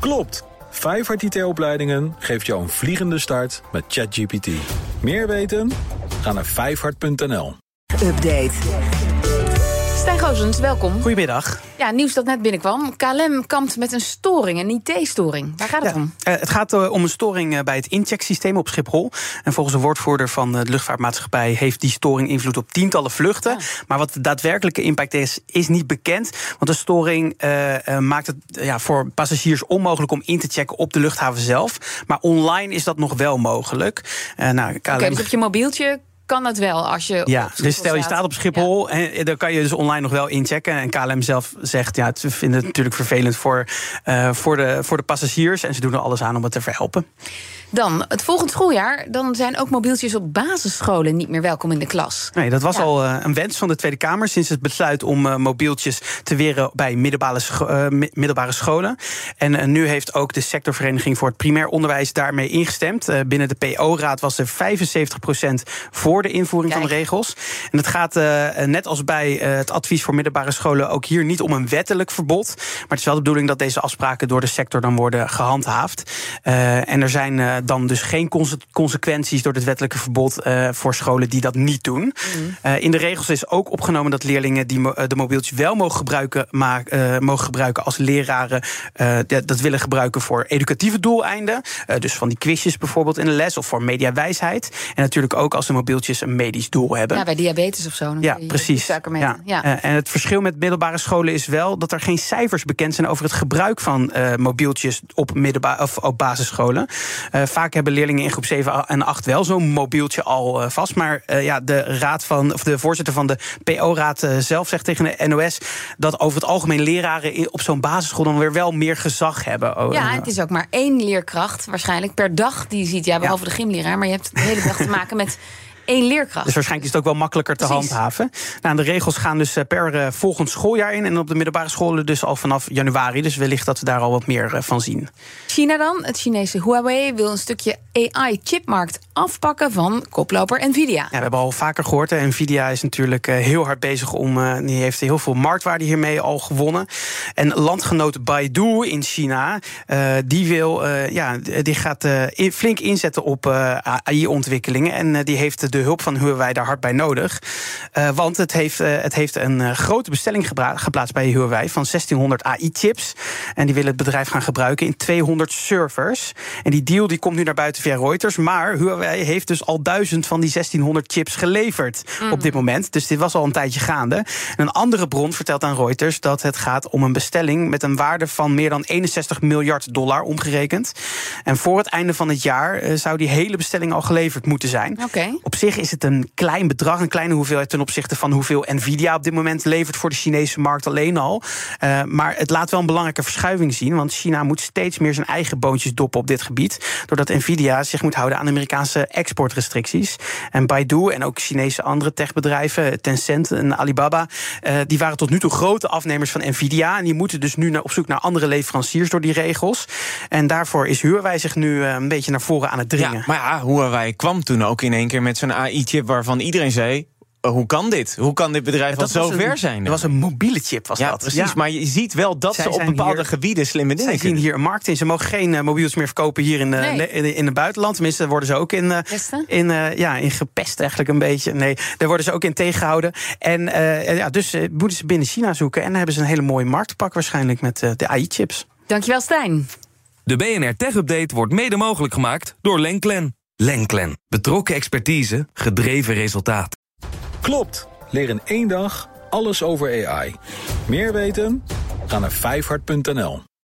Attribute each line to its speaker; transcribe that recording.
Speaker 1: Klopt! Vijfhart IT-opleidingen geeft jou een vliegende start met ChatGPT. Meer weten? Ga naar vijfhart.nl.
Speaker 2: Update.
Speaker 3: Stijn welkom.
Speaker 4: Goedemiddag.
Speaker 3: Ja, nieuws dat net binnenkwam. KLM kampt met een storing, een IT-storing. Waar gaat het
Speaker 4: Ja,
Speaker 3: om?
Speaker 4: eh, het gaat eh, om een storing eh, bij het inchecksysteem op Schiphol. En volgens een woordvoerder van de luchtvaartmaatschappij heeft die storing invloed op tientallen vluchten.
Speaker 3: Ja.
Speaker 4: Maar wat de daadwerkelijke impact is, is niet bekend. Want de storing maakt het ja, voor passagiers onmogelijk om in te checken op de luchthaven zelf. Maar online is dat nog wel mogelijk. Nou, KLM
Speaker 3: Oké, dus op je mobieltje kan het wel als je.
Speaker 4: Ja, dus stel je staat op Schiphol en dan kan je dus online nog wel inchecken. En KLM zelf zegt, ja, ze vinden het natuurlijk vervelend voor, eh, voor, de, voor de passagiers. En ze doen er alles aan om het te verhelpen.
Speaker 3: Dan, het volgend schooljaar, dan zijn ook mobieltjes op basisscholen niet meer welkom in de klas.
Speaker 4: Nee, dat was
Speaker 3: Ja.
Speaker 4: al eh, een wens van de Tweede Kamer sinds het besluit om eh, mobieltjes te weren bij middelbare, scho- middelbare scholen. En nu heeft ook de sectorvereniging voor het primair onderwijs daarmee ingestemd. Binnen de PO-raad was er 75% voor de invoering van de regels. En het gaat eh, net als bij eh, het advies voor middelbare scholen ook hier niet om een wettelijk verbod. Maar het is wel de bedoeling dat deze afspraken door de sector dan worden gehandhaafd. Eh, en er zijn dan dus geen conse- consequenties door het wettelijke verbod voor scholen die dat niet doen. Eh, in de regels is ook opgenomen dat leerlingen die mo- de mobieltjes wel mogen gebruiken, maar, mogen gebruiken als leraren dat willen gebruiken voor educatieve doeleinden. Dus van die quizjes bijvoorbeeld in de les of voor mediawijsheid. En natuurlijk ook als de mobieltjes een medisch doel hebben.
Speaker 3: Ja, bij diabetes of zo.
Speaker 4: Ja, precies. Ja.
Speaker 3: Ja.
Speaker 4: Eh, en het verschil met middelbare scholen is wel dat er geen cijfers bekend zijn over het gebruik van eh, mobieltjes op, of op basisscholen. Eh, vaak hebben leerlingen in groep 7 en 8 wel zo'n mobieltje al vast. Maar ja, de, raad van, of de voorzitter van de PO-raad zelf zegt tegen de NOS dat over het algemeen leraren op zo'n basisschool dan weer wel meer gezag hebben. Oh,
Speaker 3: Ja, het is ook maar één leerkracht waarschijnlijk per dag die je ziet. Ja, behalve de gymleraar, maar je hebt de hele dag te maken met één leerkracht.
Speaker 4: Dus waarschijnlijk is het ook wel makkelijker te
Speaker 3: Precies.
Speaker 4: handhaven. Nou, de regels gaan dus eh, per eh, volgend schooljaar in. En op de middelbare scholen dus al vanaf januari. Dus wellicht dat we daar al wat meer eh, van zien.
Speaker 3: China dan, het Chinese Huawei, wil een stukje AI-chipmarkt afpakken van koploper Nvidia.
Speaker 4: Ja, we hebben al vaker gehoord. Nvidia is natuurlijk eh, heel hard bezig om. eh, die heeft heel veel marktwaarde hiermee al gewonnen. En landgenoot Baidu in China, eh, die wil, ja, die gaat in- flink inzetten op AI-ontwikkelingen. En die heeft de hulp van Huawei daar hard bij nodig. Want het heeft, het heeft een grote bestelling geplaatst bij Huawei van 1600 AI-chips. En die willen het bedrijf gaan gebruiken in 200 servers. En die deal die komt nu naar buiten via Reuters. Maar Huawei heeft dus al duizend van die 1600 chips geleverd op dit moment. Dus dit was al een tijdje gaande. En een andere bron vertelt aan Reuters dat het gaat om een bestelling met een waarde van meer dan 61 miljard dollar omgerekend. En voor het einde van het jaar eh, zou die hele bestelling al geleverd moeten zijn. Op zich is het een klein bedrag, een kleine hoeveelheid ten opzichte van hoeveel Nvidia op dit moment levert voor de Chinese markt alleen al. Eh, maar het laat wel een belangrijke verschuiving zien, want China moet steeds meer zijn eigen boontjes doppen op dit gebied, doordat Nvidia zich moet houden aan Amerikaanse exportrestricties. En Baidu en ook Chinese andere techbedrijven, Tencent en Alibaba, eh, die waren tot nu toe grote afnemers van Nvidia en die moeten dus nu op zoek naar andere leveranciers door die regels. En daarvoor is Huawei zich nu eh, een beetje naar voren aan het dringen.
Speaker 5: Ja, maar ja, Huawei kwam toen ook in één keer met zo'n AI-chip waarvan iedereen zei... eh, hoe kan dit? Hoe kan dit bedrijf al
Speaker 4: Dat
Speaker 5: zo
Speaker 4: een-
Speaker 5: ver zijn?
Speaker 4: Dat was een mobiele chip, was
Speaker 5: ja,
Speaker 4: dat.
Speaker 5: precies. Maar je ziet wel dat
Speaker 4: Zij
Speaker 5: ze op bepaalde
Speaker 4: hier-
Speaker 5: gebieden slimme dingen
Speaker 4: Zij zien hier een markt in. Ze mogen geen eh, mobieltjes meer verkopen hier in,
Speaker 3: Nee.
Speaker 4: in, in het buitenland. Tenminste, daar worden ze ook in, in, ja, in gepest eigenlijk een beetje. Nee, daar worden ze ook in tegengehouden. En eh, ja, dus moeten ze binnen China zoeken. En dan hebben ze een hele mooie markt te pakken waarschijnlijk met de AI-chips.
Speaker 3: Dankjewel, Stijn.
Speaker 6: De BNR Tech Update wordt mede mogelijk gemaakt door Lenklen. Lenklen. Betrokken expertise, gedreven resultaat.
Speaker 1: Klopt! Leer in één dag alles over AI. Meer weten? Ga naar vijfhart.nl.